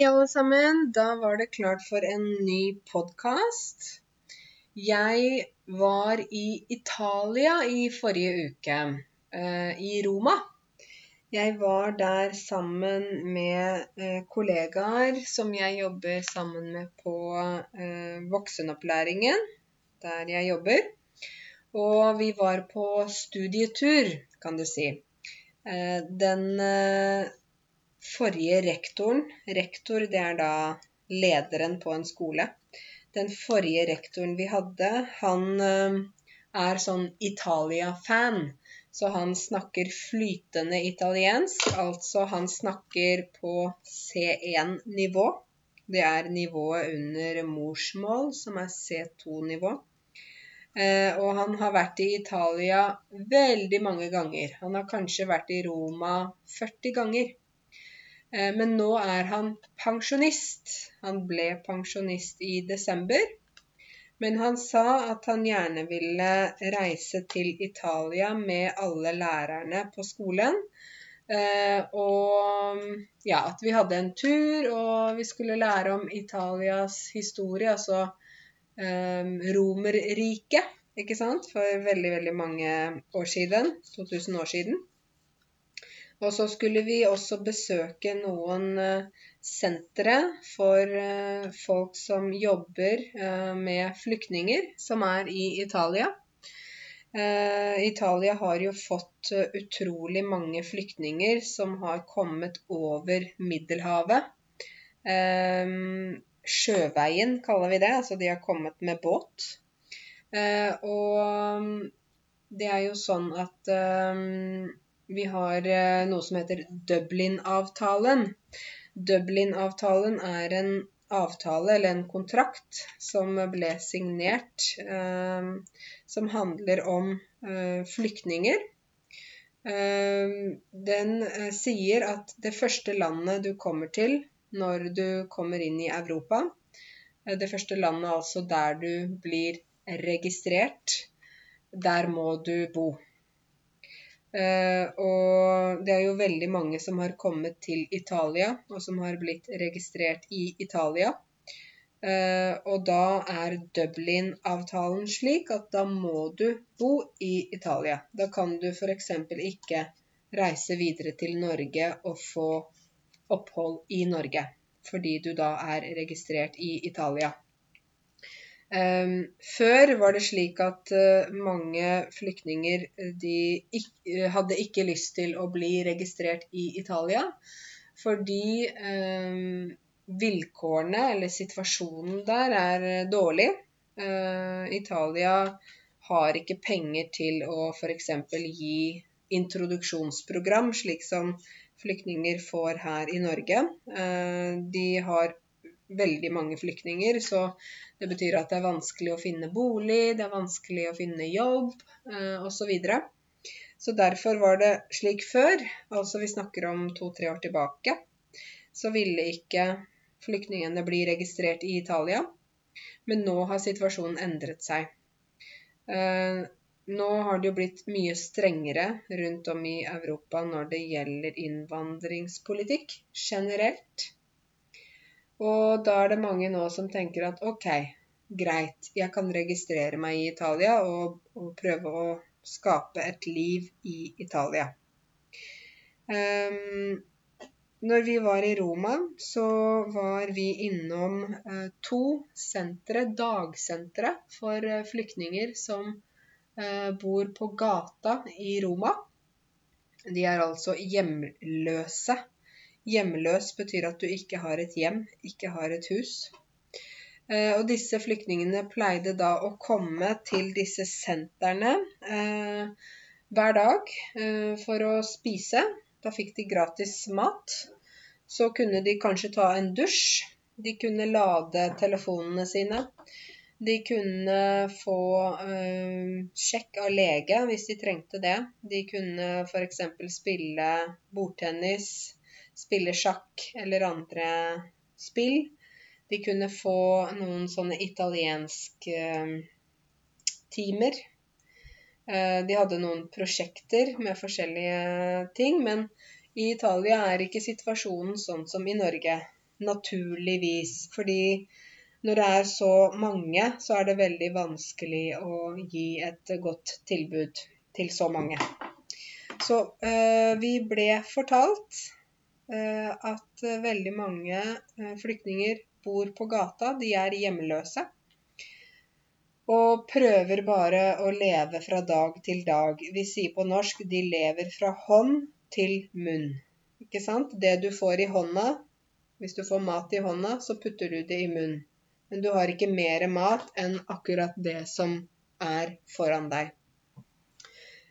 Hei, alle sammen. Da var det klart for en ny podkast. Jeg var i Italia i forrige uke, eh, i Roma. Jeg var der sammen med eh, kollegaer som jeg jobber sammen med på eh, voksenopplæringen, der jeg jobber. Og vi var på studietur, kan du si. Den forrige rektoren Rektor, det er da lederen på en skole. Den forrige rektoren vi hadde, han eh, er sånn Italia-fan. Så han snakker flytende italiensk, altså han snakker på C1-nivå. Det er nivået under morsmål, som er C2-nivå. Eh, og han har vært i Italia veldig mange ganger. Han har kanskje vært i Roma 40 ganger. Eh, men nå er han pensjonist. Han ble pensjonist i desember. Men han sa at han gjerne ville reise til Italia med alle lærerne på skolen. Eh, og ja, at vi hadde en tur, og vi skulle lære om Italias historie, altså um, Romerriket, ikke sant, for veldig, veldig mange år siden. 2000 år siden. Og så skulle vi også besøke noen eh, sentre for eh, folk som jobber eh, med flyktninger, som er i Italia. Italia har jo fått utrolig mange flyktninger som har kommet over Middelhavet. Sjøveien kaller vi det, altså de har kommet med båt. Og det er jo sånn at vi har eh, noe som heter Dublin-avtalen. Dublin-avtalen er en avtale eller en kontrakt som ble signert, eh, som handler om eh, flyktninger. Den sier at det første landet du kommer til når du kommer inn i Europa, det første landet altså der du blir registrert, der må du bo. Uh, og det er jo veldig mange som har kommet til Italia, og som har blitt registrert i Italia. Uh, og da er Dublin-avtalen slik at da må du bo i Italia. Da kan du f.eks. ikke reise videre til Norge og få opphold i Norge, fordi du da er registrert i Italia. Um, før var det slik at uh, mange flyktninger eh, de uh, hadde ikke lyst til å bli registrert i Italia fordi um, vilkårene eller situasjonen der er dårlig. Italia har ikke penger til å f.eks. gi introduksjonsprogram, slik som flyktninger får her i Norge. de har veldig mange flyktninger. Så det betyr at det er vanskelig å finne bolig, det er vanskelig å finne jobb eh, osv. Så, videre. så derfor var det slik før, altså vi snakker om to-tre år tilbake, så ville ikke flyktningene bli registrert i Italia. Men nå har situasjonen endret seg. Eh, nå har det jo blitt mye strengere rundt om i Europa når det gjelder innvandringspolitikk generelt. Og da er det mange nå som tenker at ok, greit, jeg kan registrere meg i Italia og, og prøve å skape et liv i Italia. Um, når vi var i Roma, så var vi innom uh, to sentre, dagsentre for uh, flyktninger som uh, bor på gata i Roma. De er altså hjemløse Hjemløs betyr at du ikke har et hjem, ikke har et hus. Eh, og disse flyktningene pleide da å komme til disse sentrene eh, hver dag eh, for å spise. Da fikk de gratis mat. Så kunne de kanskje ta en dusj. De kunne lade telefonene sine. De kunne få eh, sjekk av lege hvis de trengte det. De kunne f.eks. spille bordtennis, spille sjakk eller andre spill. De kunne få noen sånne italienske eh, timer. Eh, de hadde noen prosjekter med forskjellige ting, men i Italia er ikke situasjonen sånn som i Norge. Naturligvis. Fordi når det er så mange, så er det veldig vanskelig å gi et godt tilbud til så mange. Så øh, vi ble fortalt at veldig mange eh, flyktninger bor på gata. De er hjemløse. Og prøver bare å leve fra dag til dag. Vi sier på norsk de lever fra hånd til munn. Ikke sant? Det du får i hånda, hvis du får mat i hånda, så putter du det i munnen men du har ikke mer mat enn akkurat det som er foran deg.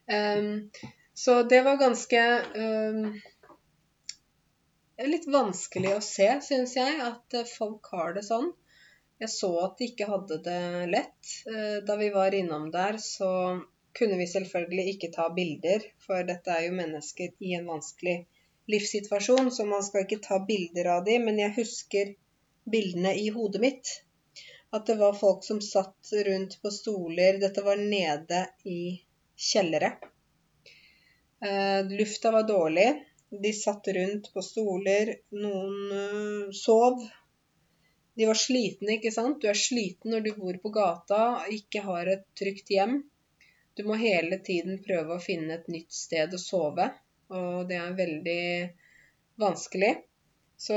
Um, så det var ganske um, Litt vanskelig å se, syns jeg, at folk har det sånn. Jeg så at de ikke hadde det lett. Uh, da vi var innom der, så kunne vi selvfølgelig ikke ta bilder, for dette er jo mennesker i en vanskelig livssituasjon, så man skal ikke ta bilder av dem, men jeg husker bildene i hodet mitt at det var folk som satt rundt på stoler. Dette var nede i kjellere. Eh, lufta var dårlig. De satt rundt på stoler. Noen uh, sov. De var slitne, ikke sant. Du er sliten når du bor på gata, ikke har et trygt hjem. Du må hele tiden prøve å finne et nytt sted å sove, og det er veldig vanskelig. Så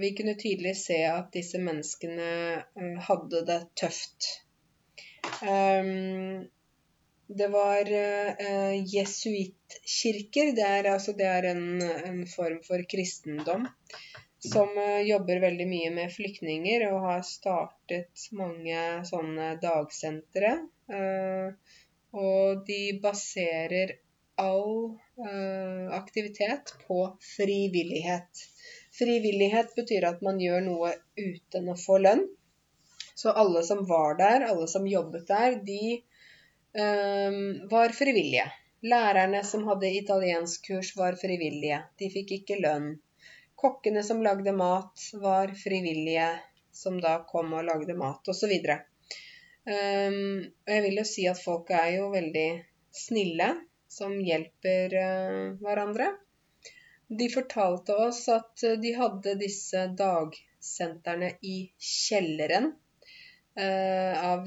vi kunne tydelig se at disse menneskene eh, hadde det tøft. Um, det var eh, jesuittkirker. Det er, altså, det er en, en, form for kristendom som eh, jobber veldig mye med flyktninger og har startet mange sånne dagsentre. Eh, og de baserer all aktivitet på frivillighet. Frivillighet betyr at man gjør noe uten å få lønn. Så alle som var der, alle som jobbet der, de var frivillige. Lærerne som hadde italienskkurs, var frivillige. De fikk ikke lønn. Kokkene som lagde mat, var frivillige, som da kom og lagde mat, osv. Um, og jeg vil jo si at folk er jo veldig snille, som hjelper uh, hverandre. De fortalte oss at eh, de hadde disse dagsentrene i kjelleren eh, av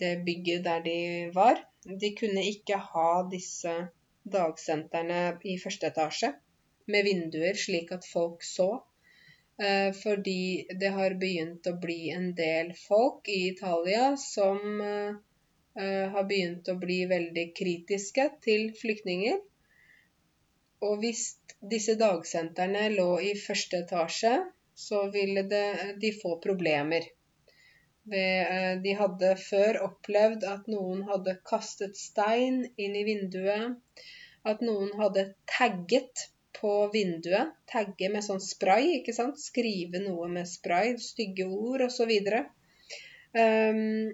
det bygget der de var. De kunne ikke ha disse dagsentrene i første etasje med vinduer slik at folk så. Eh, fordi det har begynt å bli en del folk i Italia som eh, eh har begynt å bli veldig kritiske til flyktninger. Og hvis disse dagsentrene lå i første etasje, så ville det, de få problemer. Eh, de hadde før opplevd at noen hadde kastet stein inn i vinduet. At noen hadde tagget på vinduet. Tagge med sånn spray, ikke sant. Skrive noe med spray. Stygge ord osv. Um,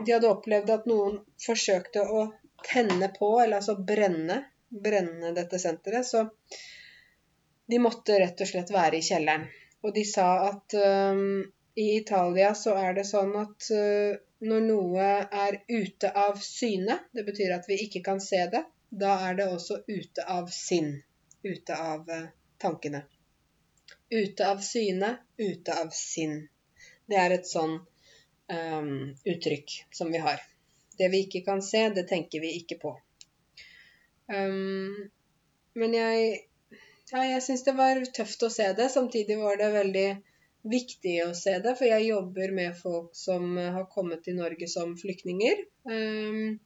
de hadde opplevd at noen forsøkte å tenne på, eller altså brenne, brenne dette senteret. Så de måtte rett og slett være i kjelleren. Og de sa at um, i Italia så er det sånn at uh, når noe er ute av syne, det betyr at vi ikke kan se det, da er det også ute av sinn. Ute av uh, tankene. Ute av syne, ute av sinn. Det er et sånn um, uttrykk som vi har. Det vi ikke kan se, det tenker vi ikke på. Um, men jeg ja, jeg syns det var tøft å se det. Samtidig var det veldig viktig å se det, for jeg jobber med folk som har kommet til Norge som flyktninger. Um,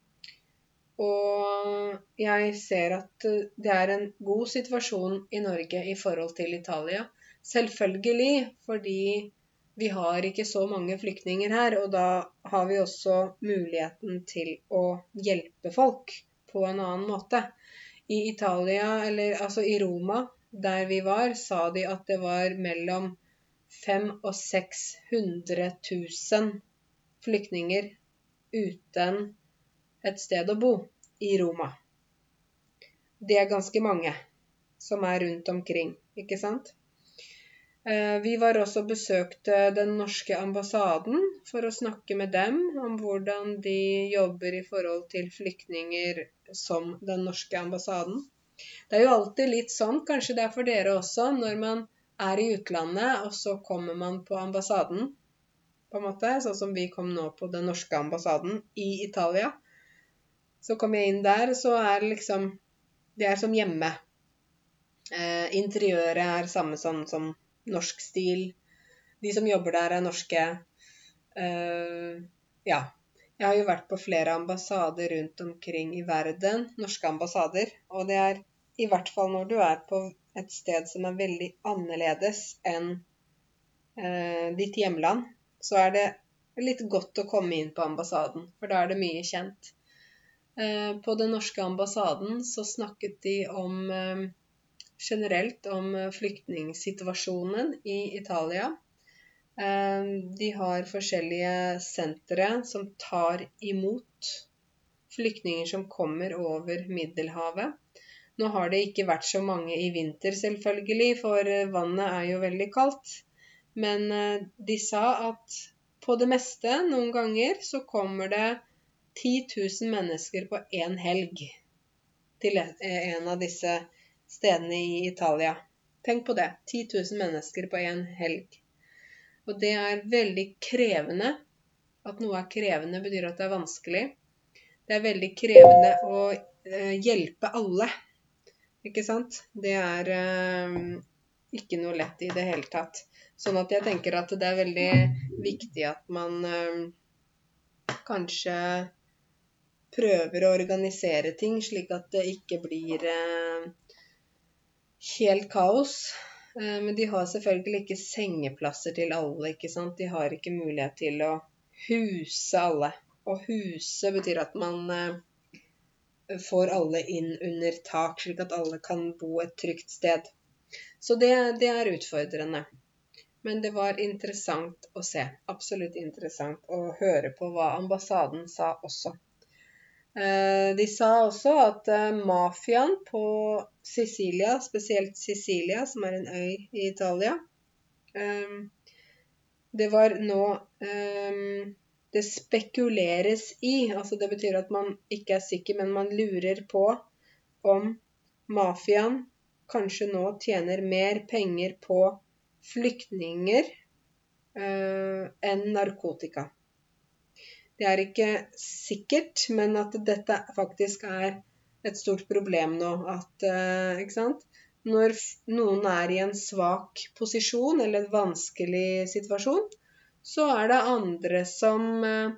og jeg ser at det er en god situasjon i Norge i forhold til Italia. Selvfølgelig fordi vi har ikke så mange flyktninger her, og da har vi også muligheten til å hjelpe folk på en annen måte. I Italia, eller altså i Roma, der vi var, sa de at det var mellom 500 og 600 000 flyktninger uten et sted å bo i Roma. Det er ganske mange som er rundt omkring, ikke sant? Eh, vi var også besøkte den norske ambassaden for å snakke med dem om hvordan de jobber i forhold til flyktninger som den norske ambassaden. Det er jo alltid litt sånn, kanskje det er for dere også, når man er i utlandet, og så kommer man på ambassaden, på en måte, sånn som vi kom nå på den norske ambassaden i Italia. Så kom jeg inn der, så er det liksom Det er som hjemme. Eh, interiøret er samme sånn som norsk stil. De som jobber der, er norske. Eh, ja. Jeg har jo vært på flere ambassader rundt omkring i verden, norske ambassader, og det er i hvert fall når du er på et sted som er veldig annerledes enn eh, ditt hjemland, så er det litt godt å komme inn på ambassaden, for da er det mye kjent. Eh, på den norske ambassaden så snakket de om eh, generelt om flyktningsituasjonen i Italia. Eh, de har forskjellige sentre som tar imot flyktninger som kommer over Middelhavet. Nå har det ikke vært så mange i vinter, selvfølgelig, for eh, vannet er jo veldig kaldt. Men de sa at på det meste, noen ganger, så kommer det 10 000 mennesker på én helg til en av disse stedene i Italia. Tenk på det. 10 000 mennesker på én helg. Og det er veldig krevende. At noe er krevende, betyr at det er vanskelig. Det er veldig krevende å eh, hjelpe alle. Ikke sant? Det er eh, ikke noe lett i det hele tatt. Sånn at jeg tenker at det er veldig viktig at man eh, kanskje prøver å organisere ting slik at det ikke blir helt kaos. Eh, men de har selvfølgelig ikke sengeplasser til alle, ikke sant. De har ikke mulighet til å huse alle. Og huse betyr at man eh, får alle inn under tak, slik at alle kan bo et trygt sted. Så det, det er utfordrende. Men det var interessant å se. Absolutt interessant å høre på hva ambassaden sa også. Eh, de sa også at eh, mafiaen på Sicilia, spesielt Sicilia, som er en øy i Italia eh, Det var nå Det spekuleres i, altså det betyr at man ikke er sikker, men man lurer på om mafiaen kanskje nå tjener mer penger på flyktninger enn narkotika. Det er ikke sikkert, men at dette faktisk er et stort problem nå. At, eh, ikke sant? Når noen er i en svak posisjon eller en vanskelig situasjon, så er det andre som eh,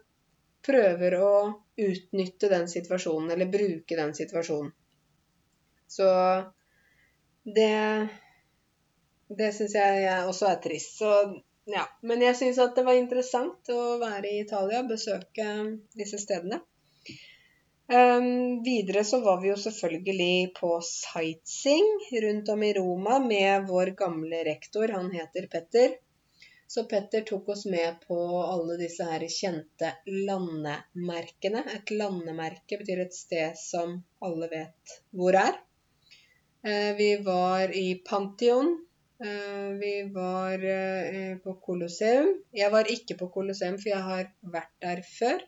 prøver å utnytte den situasjonen, eller bruke den situasjonen. Så det Det syns jeg også er trist. Så ja, men jeg syns at det var interessant å være i Italia og besøke disse stedene. Um, videre så var vi jo selvfølgelig på sightseeing rundt om i Roma med vår gamle rektor. Han heter Petter. Så Petter tok oss med på alle disse her kjente landemerkene. Et landemerke betyr et sted som alle vet hvor er. Uh, vi var i Pantheon, Eh, vi var eh, på Colosseum. Jeg var ikke på Colosseum, for jeg har vært der før.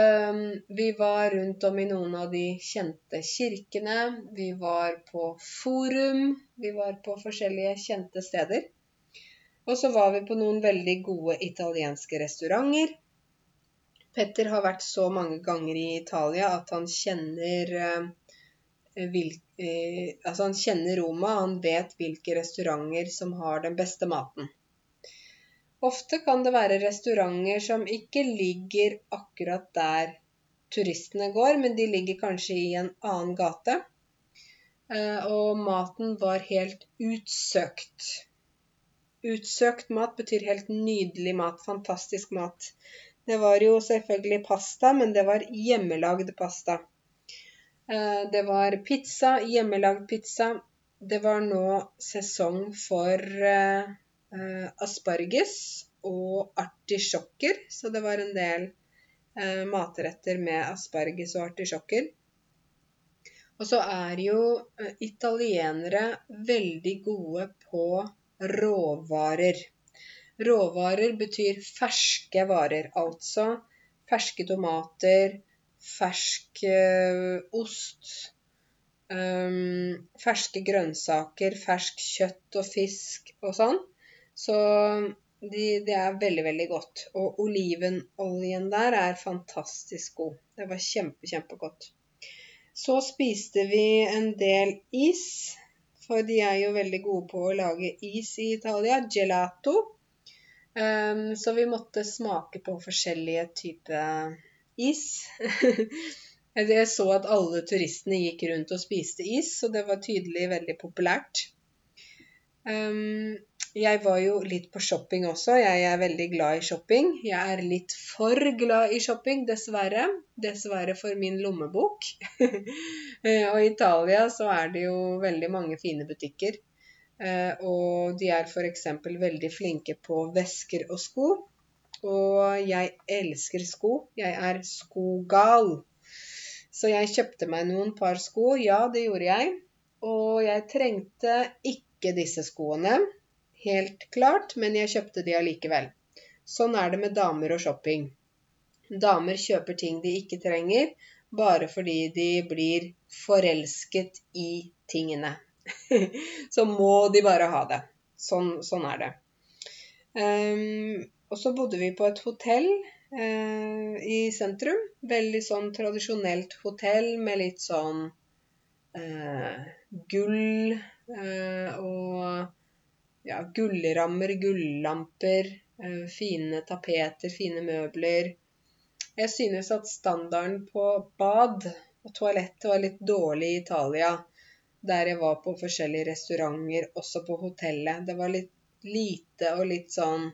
Eh, vi var rundt om i noen av de kjente kirkene. Vi var på Forum. Vi var på forskjellige kjente steder. Og så var vi på noen veldig gode italienske restauranter. Petter har vært så mange ganger i Italia at han kjenner vil, eh, Altså, han kjenner Roma, han vet hvilke restauranter som har den beste maten. Ofte kan det være restauranter som ikke ligger akkurat der turistene går, men de ligger kanskje i en annen gate. Eh, og maten var helt utsøkt. Utsøkt mat betyr helt nydelig mat, fantastisk mat. Det var jo selvfølgelig pasta, men det var hjemmelagd pasta. Eh, det var pizza, hjemmelagd pizza. Det var nå sesong for eh, eh, asparges og artisjokker, så det var en del matretter med asparges og artisjokker. Og så er jo italienere veldig gode på råvarer. Råvarer betyr ferske varer, altså ferske tomater, fersk eh, ost, um, ferske grønnsaker, fersk kjøtt og fisk og sånn. Så de, det er veldig, veldig godt. Og olivenoljen der er fantastisk god. Det var kjempe, kjempegodt. Så spiste vi en del is, for de er jo veldig gode på å lage is i Italia. Gelato. Um, så vi måtte smake på forskjellige typer is. Jeg så at alle turistene gikk rundt og spiste is, så det var tydelig veldig populært. Um, jeg var jo litt på shopping også. Jeg er veldig glad i shopping. Jeg er litt for glad i shopping, dessverre. Dessverre for min lommebok. og i Italia så er det jo veldig mange fine butikker. Uh, og de er f.eks. veldig flinke på vesker og sko. Og jeg elsker sko. Jeg er skogal. Så jeg kjøpte meg noen par sko. Ja, det gjorde jeg. Og jeg trengte ikke disse skoene, helt klart, men jeg kjøpte de allikevel. Sånn er det med damer og shopping. Damer kjøper ting de ikke trenger, bare fordi de blir forelsket i tingene. Så må de bare ha det. Sånn, sånn er det. Um, og så bodde vi på et hotell uh, i sentrum. Veldig sånn tradisjonelt hotell med litt sånn uh, gull uh, og ja, gullrammer, gullamper, eh, fine tapeter, fine møbler. Jeg synes at standarden på bad og toalett var litt dårlig i Italia. Der jeg var på forskjellige restauranter, også på hotellet. Det var litt lite og litt sånn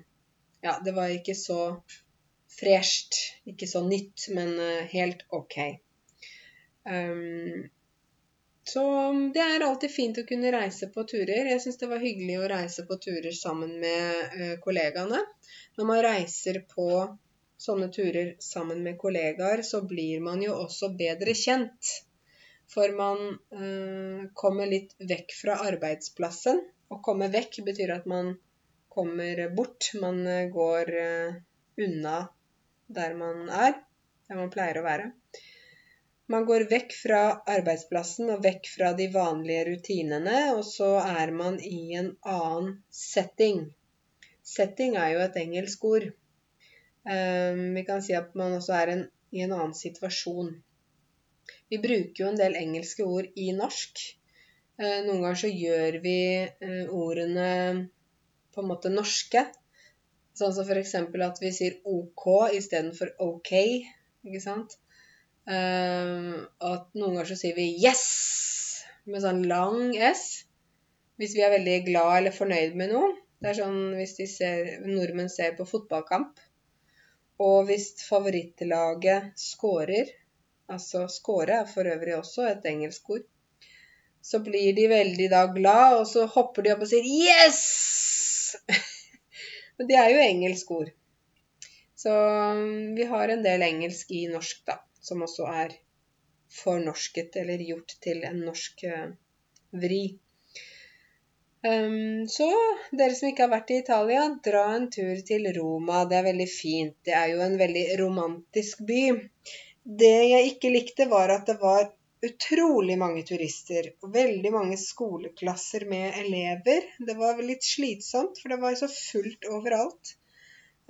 Ja, det var ikke så fresht. Ikke så nytt, men eh, helt OK. Um, så det er alltid fint å kunne reise på turer. Jeg syns det var hyggelig å reise på turer sammen med uh, kollegaene. Når man reiser på sånne turer sammen med kollegaer, så blir man jo også bedre kjent. For man eh, kommer litt vekk fra arbeidsplassen. Å komme vekk betyr at man kommer bort. Man går eh, unna der man er, der man pleier å være. Man går vekk fra arbeidsplassen og vekk fra de vanlige rutinene, og så er man i en annen setting. Setting er jo et engelsk ord. Um, vi kan si at man også er en, i en annen situasjon. Vi bruker jo en del engelske ord i norsk. Uh, noen ganger så gjør vi uh, ordene på en måte norske. Sånn som f.eks. at vi sier OK istedenfor OK. Ikke sant? Uh, at noen ganger så sier vi yes med sånn lang S hvis vi er veldig glad eller fornøyd med noe. Det er sånn hvis ser, nordmenn ser på fotballkamp, og hvis favorittlaget scorer Altså score er for øvrig også et engelsk ord. Så blir de veldig da glad, og så hopper de opp og sier 'yes'! Men det er jo engelsk ord. Så um, vi har en del engelsk i norsk, da, som også er fornorsket eller gjort til en norsk uh, vri. Um, så dere som ikke har vært i Italia, dra en tur til Roma. Det er veldig fint. Det er jo en veldig romantisk by. Det jeg ikke likte, var at det var utrolig mange turister og veldig mange skoleklasser med elever. Det var litt slitsomt, for det var så fullt overalt.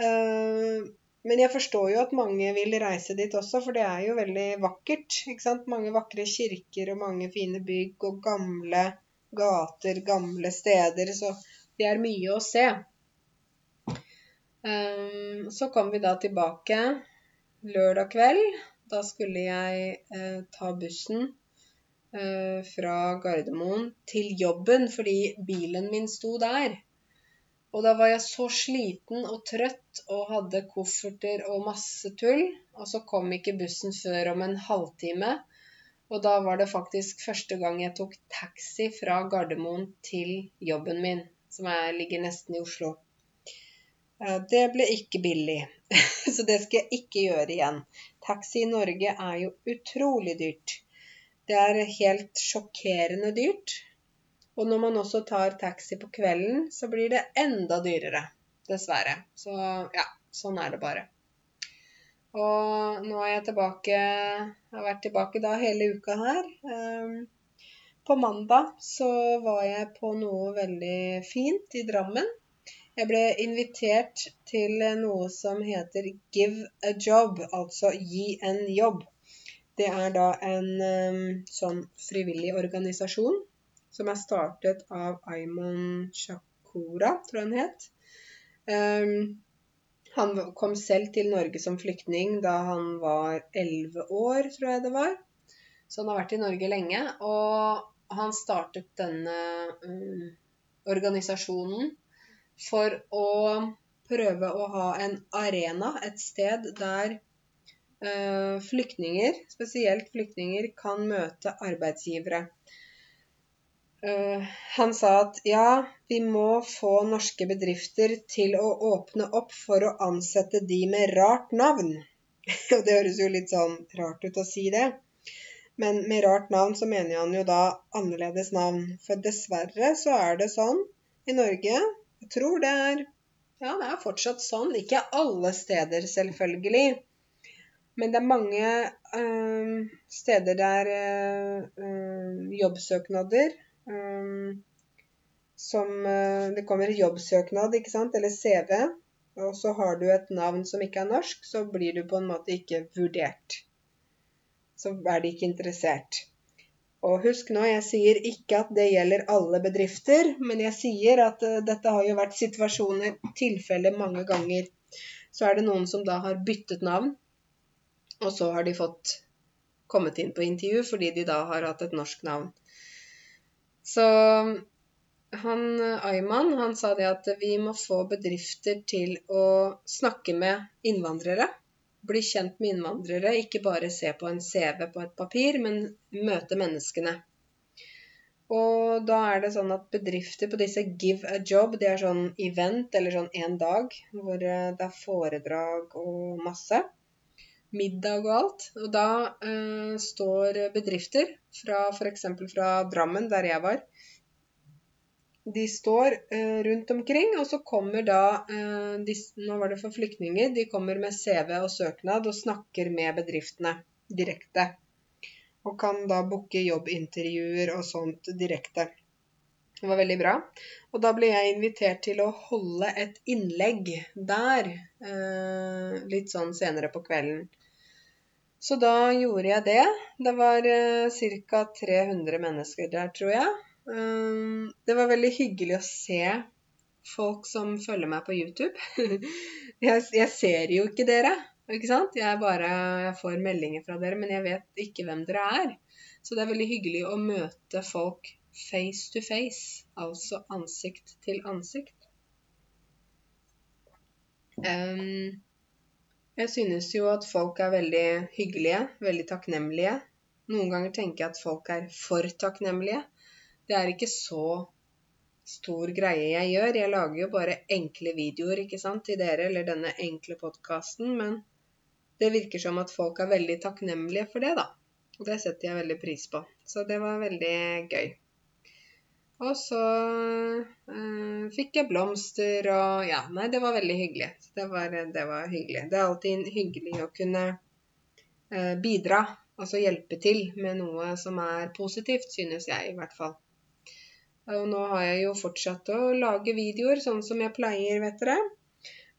Eh, men jeg forstår jo at mange vil reise dit også, for det er jo veldig vakkert. ikke sant? Mange vakre kirker og mange fine bygg og gamle gater, gamle steder. Så det er mye å se. Eh, så kom vi da tilbake lørdag kveld. Da skulle jeg eh, ta bussen eh, fra Gardermoen til jobben fordi bilen min sto der. Og da var jeg så sliten og trøtt og hadde kofferter og masse tull. Og så kom ikke bussen før om en halvtime. Og da var det faktisk første gang jeg tok taxi fra Gardermoen til jobben min, som er, ligger nesten i Oslo. Det ble ikke billig, så det skal jeg ikke gjøre igjen. Taxi i Norge er jo utrolig dyrt. Det er helt sjokkerende dyrt. Og når man også tar taxi på kvelden, så blir det enda dyrere. Dessverre. Så ja, sånn er det bare. Og nå er jeg tilbake Jeg har vært tilbake da hele uka her. Ehm, på mandag så var jeg på noe veldig fint i Drammen. Jeg ble invitert til noe som heter Give a job, altså gi en jobb. Det er da en um, sånn frivillig organisasjon som er startet av Aimon Shakura, tror jeg han het. Um, han kom selv til Norge som flyktning da han var elleve år, tror jeg det var. Så han har vært i Norge lenge. Og han startet denne um, organisasjonen for å prøve å ha en arena, et sted der uh, flyktninger, spesielt flyktninger, kan møte arbeidsgivere. Uh, han sa at ja, vi må få norske bedrifter til å åpne opp for å ansette de med rart navn. Og det høres jo litt sånn rart ut å si det. Men med rart navn så mener han jo da annerledes navn. For dessverre så er det sånn i Norge Jeg tror det er Ja, det er fortsatt sånn. Ikke alle steder, selvfølgelig. Men det er mange øh, steder der øh, jobbsøknader som uh, Det kommer jobbsøknad, ikke sant, eller CV, og så har du et navn som ikke er norsk, så blir du på en måte ikke vurdert. Så er de ikke interessert. Og husk nå, jeg sier ikke at det gjelder alle bedrifter, men jeg sier at uh, dette har jo vært situasjoner, tilfeller mange ganger. Så er det noen som da har byttet navn, og så har de fått kommet inn på intervju fordi de da har hatt et norsk navn. Så han Ayman han sa det at vi må få bedrifter til å snakke med innvandrere. Bli kjent med innvandrere, ikke bare se på en CV på et papir, men møte menneskene. Og da er det sånn at bedrifter på disse Give a job, det er sånn event eller sånn én dag hvor det er foredrag og masse. Middag og alt. Og da eh, står bedrifter fra f.eks. fra Drammen, der jeg var. De står eh, rundt omkring, og så kommer da eh, de, Nå var det for flyktninger. De kommer med CV og søknad og snakker med bedriftene direkte. Og kan da booke jobbintervjuer og sånt direkte. Det var veldig bra. Og da ble jeg invitert til å holde et innlegg der eh, litt sånn senere på kvelden. Så da gjorde jeg det. Det var eh, ca. 300 mennesker der, tror jeg. Um, det var veldig hyggelig å se folk som følger meg på YouTube. jeg, ser jo ikke dere, ikke sant? Jeg bare jeg får meldinger fra dere, men jeg vet ikke hvem dere er. Så det er veldig hyggelig å møte folk face to face, altså ansikt til ansikt. Um, jeg synes jo at folk er veldig hyggelige, veldig takknemlige. Noen ganger tenker jeg at folk er for takknemlige. Det er ikke så stor greie jeg gjør. Jeg lager jo bare enkle videoer ikke sant, til dere, eller denne enkle podkasten. Men det virker som at folk er veldig takknemlige for det, da. Og det setter jeg veldig pris på. Så det var veldig gøy. Og så øh, fikk jeg blomster og Ja, nei, det var veldig hyggelig. Det var, det var hyggelig. Det er alltid hyggelig å kunne øh, bidra, altså hjelpe til med noe som er positivt, synes jeg i hvert fall. Og nå har jeg jo fortsatt å lage videoer, sånn som jeg pleier, vet dere.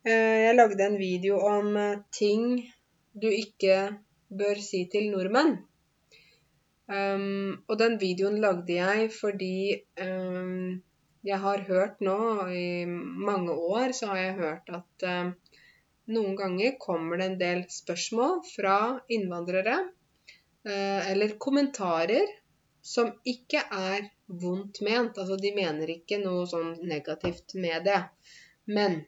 Uh, jeg lagde en video om ting du ikke bør si til nordmenn. Um, og den videoen lagde jeg fordi um, jeg har hørt nå, i mange år, så har jeg hørt at um, noen ganger kommer det en del spørsmål fra innvandrere, uh, eller kommentarer, som ikke er vondt ment. Altså de mener ikke noe sånn negativt med det. Men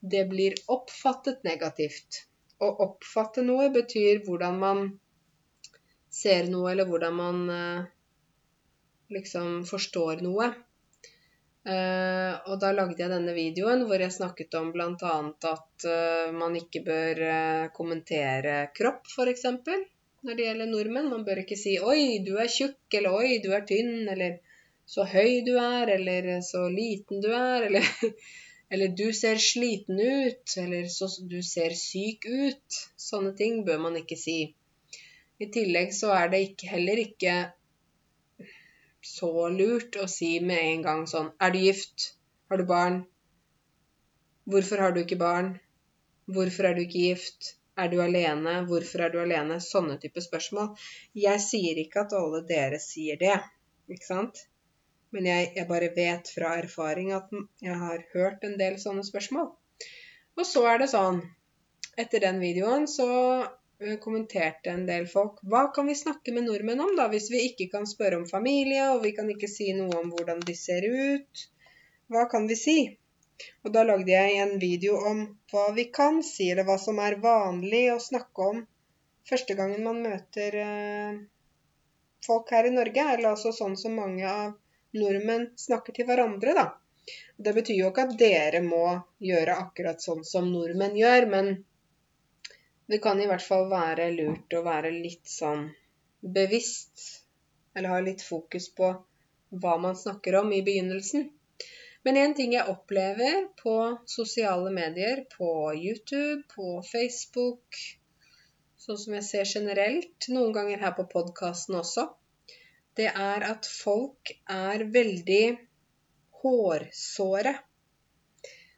det blir oppfattet negativt. Å oppfatte noe betyr hvordan man ser noe, eller hvordan man eh, liksom forstår noe. Uh, og da lagde jeg denne videoen hvor jeg snakket om bl.a. at uh, man ikke bør kommentere kropp, f.eks. Når det gjelder nordmenn. Man bør ikke si 'oi, du er tjukk', eller 'oi, du er tynn', eller 'så høy du er', eller 'så liten du er', eller, eller 'du ser sliten ut', eller 'du ser syk ut'. Sånne ting bør man ikke si. I tillegg så er det ikke, heller ikke så lurt å si med en gang sånn Er du gift? Har du barn? Hvorfor har du ikke barn? Hvorfor er du ikke gift? Er du alene? Hvorfor er du alene? Sånne type spørsmål. Jeg sier ikke at alle dere sier det, ikke sant? Men jeg, jeg bare vet fra erfaring at jeg har hørt en del sånne spørsmål. Og så er det sånn Etter den videoen så kommenterte en del folk hva kan vi snakke med nordmenn om, da, hvis vi ikke kan spørre om familie, og vi kan ikke si noe om hvordan de ser ut? Hva kan vi si? Og da lagde jeg en video om hva vi kan si, eller hva som er vanlig å snakke om første gangen man møter eh, folk her i Norge, eller altså sånn som mange av nordmenn snakker til hverandre, da. Det betyr jo ikke at dere må gjøre akkurat sånn som nordmenn gjør, men det kan i hvert fall være lurt å være litt sånn bevisst, eller ha litt fokus på hva man snakker om i begynnelsen. Men en ting jeg opplever på sosiale medier, på YouTube, på Facebook, sånn som jeg ser generelt, noen ganger her på podkasten også, det er at folk er veldig hårsåre.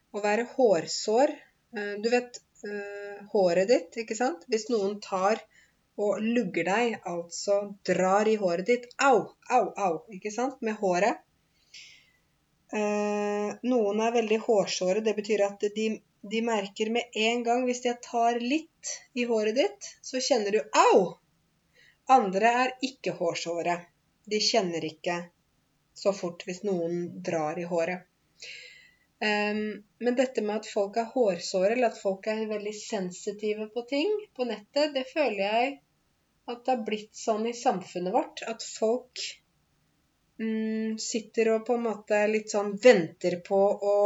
Å være hårsår eh, Du vet eh, håret ditt, ikke sant? Hvis noen tar og lugger deg, altså drar i håret ditt Au, au, au, ikke sant? Med håret. Eh, noen er veldig hårsåre. Det betyr at de, de merker med en gang Hvis jeg tar litt i håret ditt, så kjenner du au. Andre er ikke hårsåre. De kjenner ikke så fort hvis noen drar i håret. Um, men dette med at folk er hårsåre, eller at folk er veldig sensitive på ting på nettet, det føler jeg at det har blitt sånn i samfunnet vårt. At folk um, sitter og på en måte litt sånn venter på å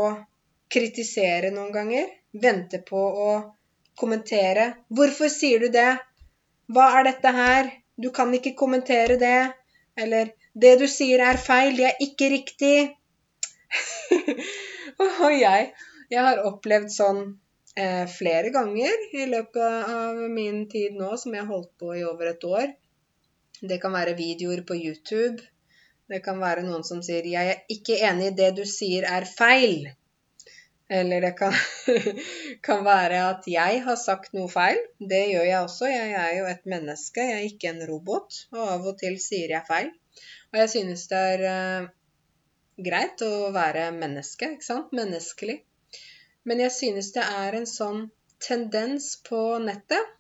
kritisere noen ganger. Venter på å kommentere. 'Hvorfor sier du det?' 'Hva er dette her?' 'Du kan ikke kommentere det.' Eller 'Det du sier er feil, det er ikke riktig'. og jeg, jeg har opplevd sånn eh, flere ganger i løpet av min tid nå, som jeg har holdt på i over et år. Det kan være videoer på YouTube. Det kan være noen som sier 'Jeg er ikke enig i det du sier er feil'. Eller det kan, kan, være at jeg har sagt noe feil. Det gjør jeg også. Jeg er jo et menneske, jeg er ikke en robot. Og av og til sier jeg feil. Og jeg synes det er uh, greit å være menneske, ikke sant? Menneskelig. Men jeg synes det er en sånn tendens på nettet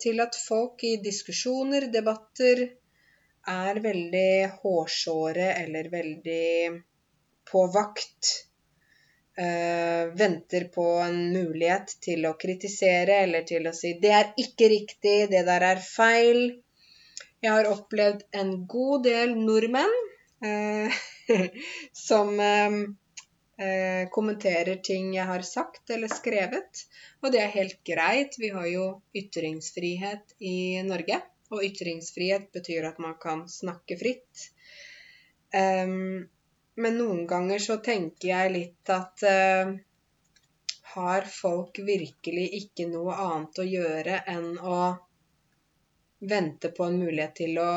til at folk i diskusjoner, debatter, er veldig hårsåre eller veldig på vakt Uh, venter på en mulighet til å kritisere eller til å si 'det er ikke riktig, det der er feil'. Jeg har opplevd en god del nordmenn uh, som eh, kommenterer ting jeg har sagt eller skrevet. Og det er helt greit. Vi har jo ytringsfrihet i Norge. Og ytringsfrihet betyr at man kan snakke fritt. Um, men noen ganger så tenker jeg litt at uh, har folk virkelig ikke noe annet å gjøre enn å vente på en mulighet til å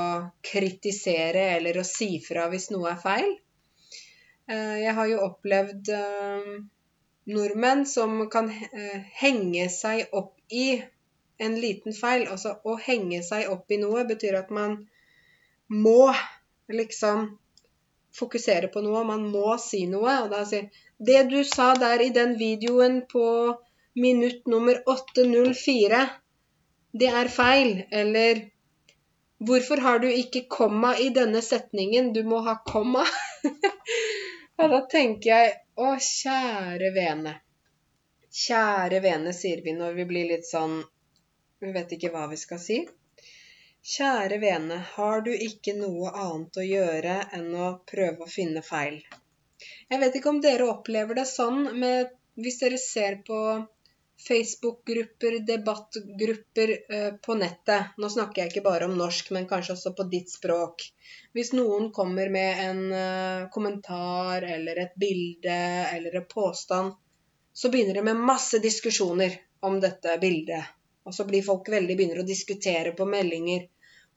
kritisere eller å si fra hvis noe er feil? Uh, jeg har jo opplevd uh, nordmenn som kan henge seg opp i en liten feil. Altså å henge seg opp i noe betyr at man må liksom fokusere på noe, man må si noe. Og da sier Det du sa der i den videoen på minutt nummer 804, det er feil. Eller Hvorfor har du ikke komma i denne setningen? Du må ha komma. og da tenker jeg Å, kjære vene. Kjære vene, sier vi når vi blir litt sånn Vi vet ikke hva vi skal si. Kjære vene, har du ikke noe annet å gjøre enn å prøve å finne feil? Jeg vet ikke om dere opplever det sånn med, hvis dere ser på Facebook-grupper, debattgrupper uh, på nettet. Nå snakker jeg ikke bare om norsk, men kanskje også på ditt språk. Hvis noen kommer med en uh, kommentar eller et bilde eller en påstand, så begynner det med masse diskusjoner om dette bildet og så blir folk veldig begynner å diskutere på meldinger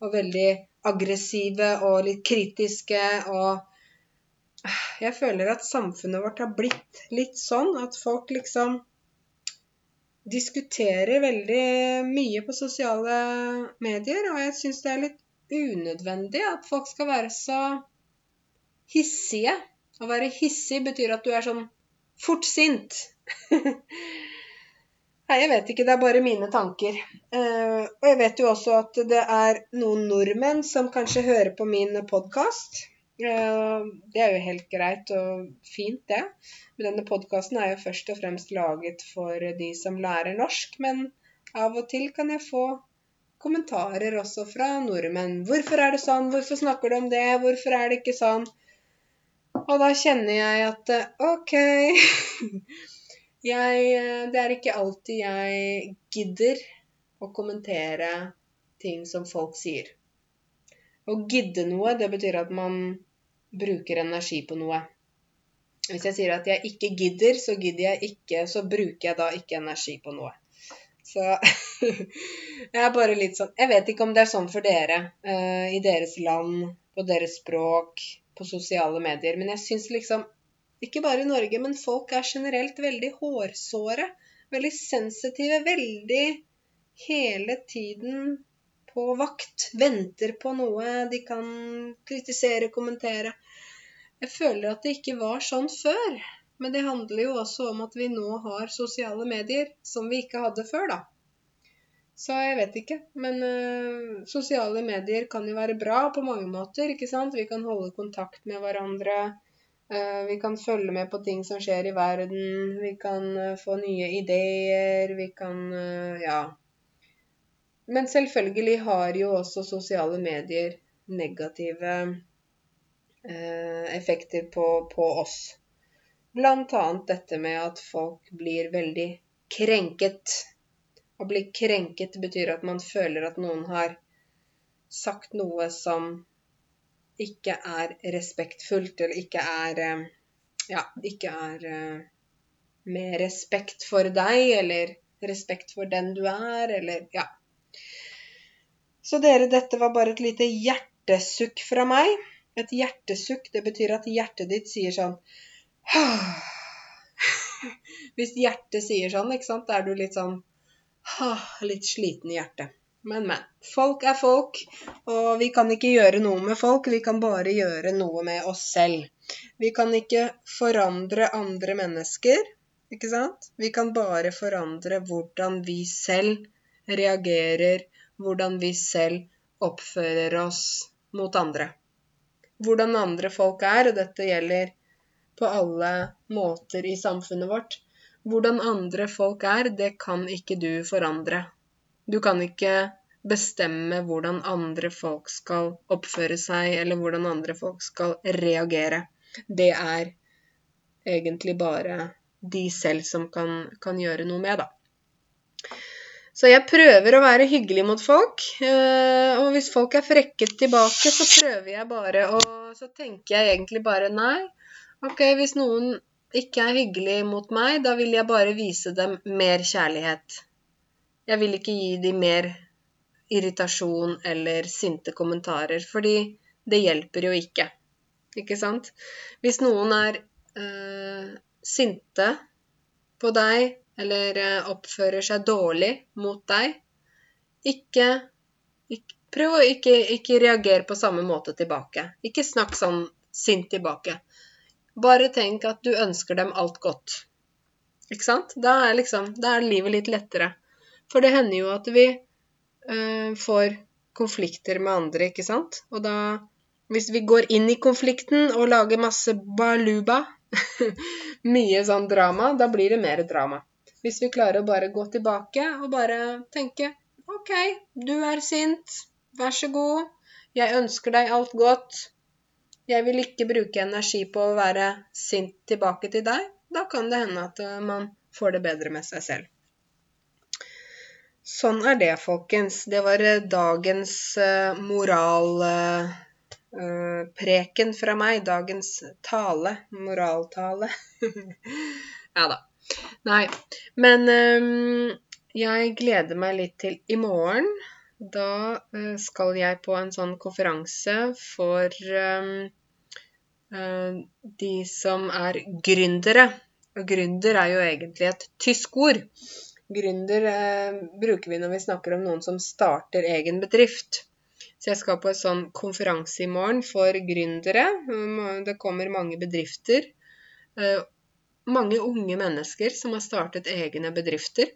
og veldig aggressive og litt kritiske og Jeg føler at samfunnet vårt har blitt litt sånn at folk liksom diskuterer veldig mye på sosiale medier, og jeg syns det er litt unødvendig at folk skal være så hissige. Å være hissig betyr at du er sånn fort sint. Nei, jeg vet ikke. Det er bare mine tanker. Uh, og jeg vet jo også at det er noen nordmenn som kanskje hører på min podkast. Uh, eh, det er jo helt greit og fint, det. Men denne podkasten er jo først og fremst laget for de som lærer norsk. Men av og til kan jeg få kommentarer også fra nordmenn. 'Hvorfor er det sånn? Hvorfor snakker du om det? Hvorfor er det ikke sånn?' Og da kjenner jeg at OK Jeg, eh, det er ikke alltid jeg gidder å kommentere ting som folk sier. Å gidde noe, det betyr at man bruker energi på noe. Hvis jeg sier at jeg ikke gidder, så gidder jeg ikke, så bruker jeg da ikke energi på noe. Så jeg er bare litt sånn Jeg vet ikke om det er sånn for dere uh, i deres land, på deres språk, på sosiale medier, men jeg syns liksom ikke bare i Norge, men folk er generelt veldig hårsåre. Veldig sensitive. Veldig hele tiden på vakt. Venter på noe de kan kritisere, kommentere. Jeg føler at det ikke var sånn før. Men det handler jo også om at vi nå har sosiale medier som vi ikke hadde før, da. Så jeg vet ikke. Men uh, sosiale medier kan jo være bra på mange måter, ikke sant. Vi kan holde kontakt med hverandre. Eh, vi kan følge med på ting som skjer i verden. Vi kan eh, få nye ideer. Vi kan Ja. Men selvfølgelig har jo også sosiale medier negative effekter på, på oss. Blant annet dette med at folk blir veldig krenket. Å bli krenket betyr at man føler at noen har sagt noe som ikke er respektfullt, eller ikke er eh, Ja, ikke er eh, med respekt for deg, eller respekt for den du er, eller Ja. Så dere, dette var bare et lite hjertesukk fra meg. Et hjertesukk, det betyr at hjertet ditt sier sånn Hvis hjertet sier sånn, ikke sant, da er du litt sånn Litt sliten i hjertet. Men, men. Folk er folk, og vi kan ikke gjøre noe med folk. Vi kan bare gjøre noe med oss selv. Vi kan ikke forandre andre mennesker, ikke sant? Vi kan bare forandre hvordan vi selv reagerer, hvordan vi selv oppfører oss mot andre. Hvordan andre folk er, og dette gjelder på alle måter i samfunnet vårt. Hvordan andre folk er, det kan ikke du forandre. Du kan ikke bestemme hvordan andre folk skal oppføre seg, eller hvordan andre folk skal reagere. Det er egentlig bare de selv som kan, kan gjøre noe med, da. Så jeg prøver å være hyggelig mot folk. Eh, og hvis folk er frekke tilbake, så prøver jeg bare å Så tenker jeg egentlig bare nei. Ok, hvis noen ikke er hyggelig mot meg, da vil jeg bare vise dem mer kjærlighet. Jeg vil ikke gi dem mer irritasjon eller sinte kommentarer, fordi det hjelper jo ikke. Ikke sant? Hvis noen er øh, sinte på deg eller øh, oppfører seg dårlig mot deg, ikke, ikke Prøv å ikke, ikke reagere på samme måte tilbake. Ikke snakk sånn sint tilbake. Bare tenk at du ønsker dem alt godt. Ikke sant? Da er, liksom, da er livet litt lettere. For det hender jo at vi øh, får konflikter med andre, ikke sant? Og da Hvis vi går inn i konflikten og lager masse baluba, mye sånn drama, da blir det mer drama. Hvis vi klarer å bare gå tilbake og bare tenke OK, du er sint. Vær så god. Jeg ønsker deg alt godt. Jeg vil ikke bruke energi på å være sint tilbake til deg. Da kan det hende at eh, man får det bedre med seg selv. Sånn er det, folkens. Det var eh, dagens uh, moralpreken fra meg. Dagens tale. Moraltale. ja da. Nei. Men um, jeg gleder meg litt til i morgen. Da eh, skal jeg på en sånn konferanse for um, uh, de som er gründere. Og gründer er jo egentlig et tysk ord. Gründer uh, bruker vi når vi snakker om noen som starter egen bedrift. Så jeg skal på en sånn konferanse i morgen for gründere. Det kommer mange bedrifter. Uh, mange unge mennesker som har startet egne bedrifter.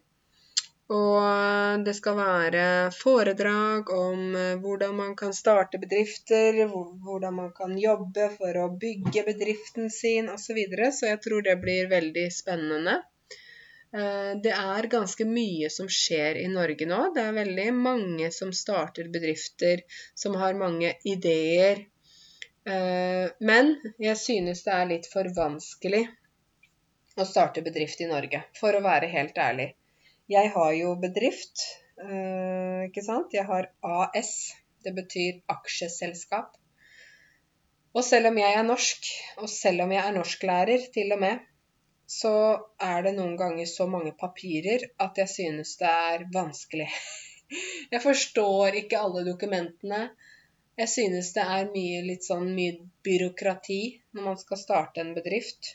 Og det skal være foredrag om eh, hvordan man kan starte bedrifter, hvordan man kan jobbe for å bygge bedriften sin osv. Så, videre. så jeg tror det blir veldig spennende. Eh, det er ganske mye som skjer i Norge nå. Det er veldig mange som starter bedrifter, som har mange ideer. Eh, men jeg synes det er litt for vanskelig å starte bedrift i Norge, for å være helt ærlig. Jeg har jo bedrift, eh, ikke sant. Jeg har AS. Det betyr aksjeselskap. Og selv om jeg er norsk, og selv om jeg er norsklærer til og med, så er det noen ganger så mange papirer at jeg synes det er vanskelig. Jeg forstår ikke alle dokumentene. Jeg synes det er mye, litt sånn mye byråkrati når man skal starte en bedrift.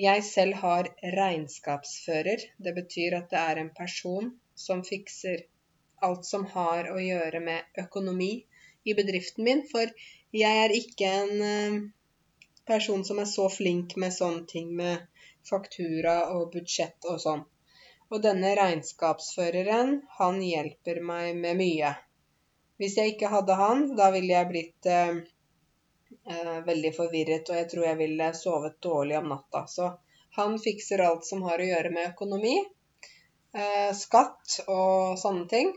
Jeg selv har regnskapsfører. Det betyr at det er en person som fikser alt som har å gjøre med økonomi i bedriften min. For jeg er ikke en eh, person som er så flink med sånne ting med faktura og budsjett og sånn. Og denne regnskapsføreren, han hjelper meg med mye. Hvis jeg ikke hadde han, da ville jeg blitt eh, veldig forvirret, og jeg tror jeg ville sovet dårlig om natta. Så han fikser alt som har å gjøre med økonomi, eh, skatt og sånne ting.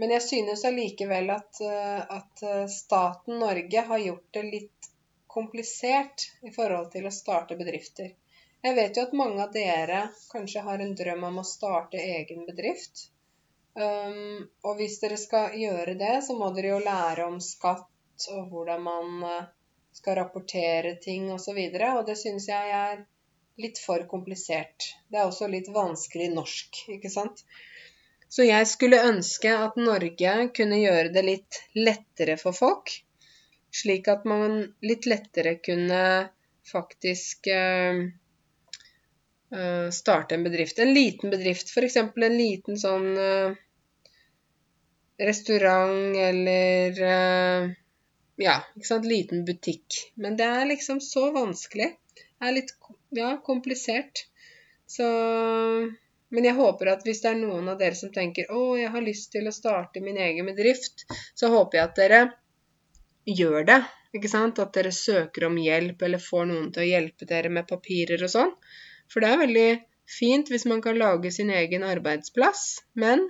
Men jeg synes allikevel at, eh, at eh, staten Norge har gjort det litt komplisert i forhold til å starte bedrifter. Jeg vet jo at mange av dere kanskje har en drøm om å starte egen bedrift. Um, og hvis dere skal gjøre det, så må dere jo lære om skatt og hvordan man uh, skal rapportere ting osv. Og, så og det syns jeg er litt for komplisert. Det er også litt vanskelig norsk, ikke sant. Så jeg skulle ønske at Norge kunne gjøre det litt lettere for folk. Slik at man litt lettere kunne faktisk uh, uh, starte en bedrift. En liten bedrift, f.eks. en liten sånn restaurant eller ja, ikke sant, liten butikk. Men det er liksom så vanskelig. Det er litt ja, komplisert. Så Men jeg håper at hvis det er noen av dere som tenker å, jeg har lyst til å starte min egen bedrift, så håper jeg at dere gjør det. Ikke sant? At dere søker om hjelp eller får noen til å hjelpe dere med papirer og sånn. For det er veldig fint hvis man kan lage sin egen arbeidsplass, men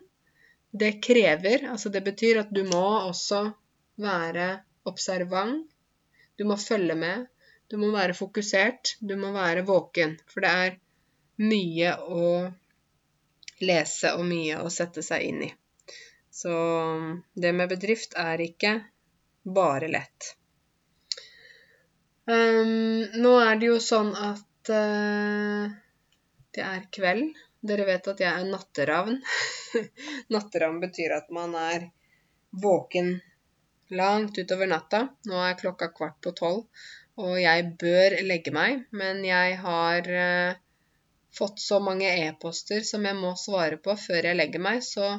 det krever Altså det betyr at du må også være observant. Du må følge med. Du må være fokusert. Du må være våken. For det er mye å lese og mye å sette seg inn i. Så det med bedrift er ikke bare lett. Um, nå er det jo sånn at uh, det er kveld. Dere vet at jeg er natteravn. natteravn betyr at man er våken langt utover natta. Nå er klokka kvart på tolv, og jeg bør legge meg, men jeg har uh, fått så mange e-poster som jeg må svare på før jeg legger meg, så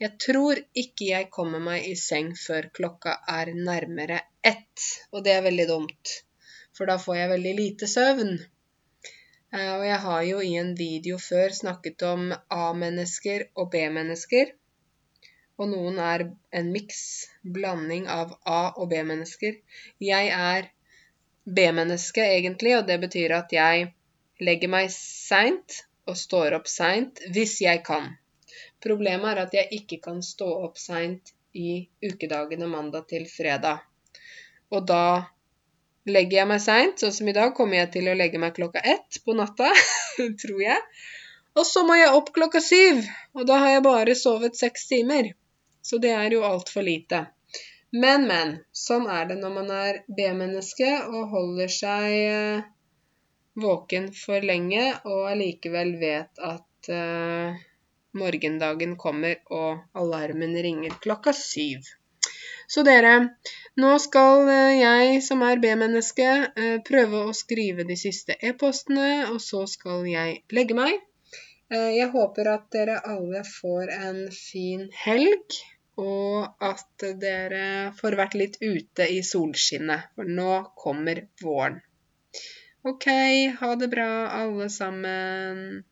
jeg tror ikke jeg kommer meg i seng før klokka er nærmere ett, og det er veldig dumt, for da får jeg veldig lite søvn. Uh, og jeg har jo i en video før snakket om A-mennesker og B-mennesker og noen er en miks, blanding av A- og B-mennesker. Jeg er B-menneske egentlig, og det betyr at jeg legger meg seint og står opp seint hvis jeg kan. Problemet er at jeg ikke kan stå opp seint i ukedagene mandag til fredag. Og da legger jeg meg seint, sånn som i dag kommer jeg til å legge meg klokka ett på natta, tror jeg. Og så må jeg opp klokka syv, og da har jeg bare sovet seks timer. Så det er jo altfor lite. Men, men. Sånn er det når man er B-menneske og holder seg eh, våken for lenge og allikevel vet at uh, morgendagen kommer og alarmen ringer klokka syv. Så dere, nå skal eh, jeg som er B-menneske prøve å skrive de siste e-postene, og så skal jeg legge meg. Jeg håper at dere alle får en fin helg, og at dere får vært litt ute i solskinnet, for nå kommer våren. OK, ha det bra alle sammen.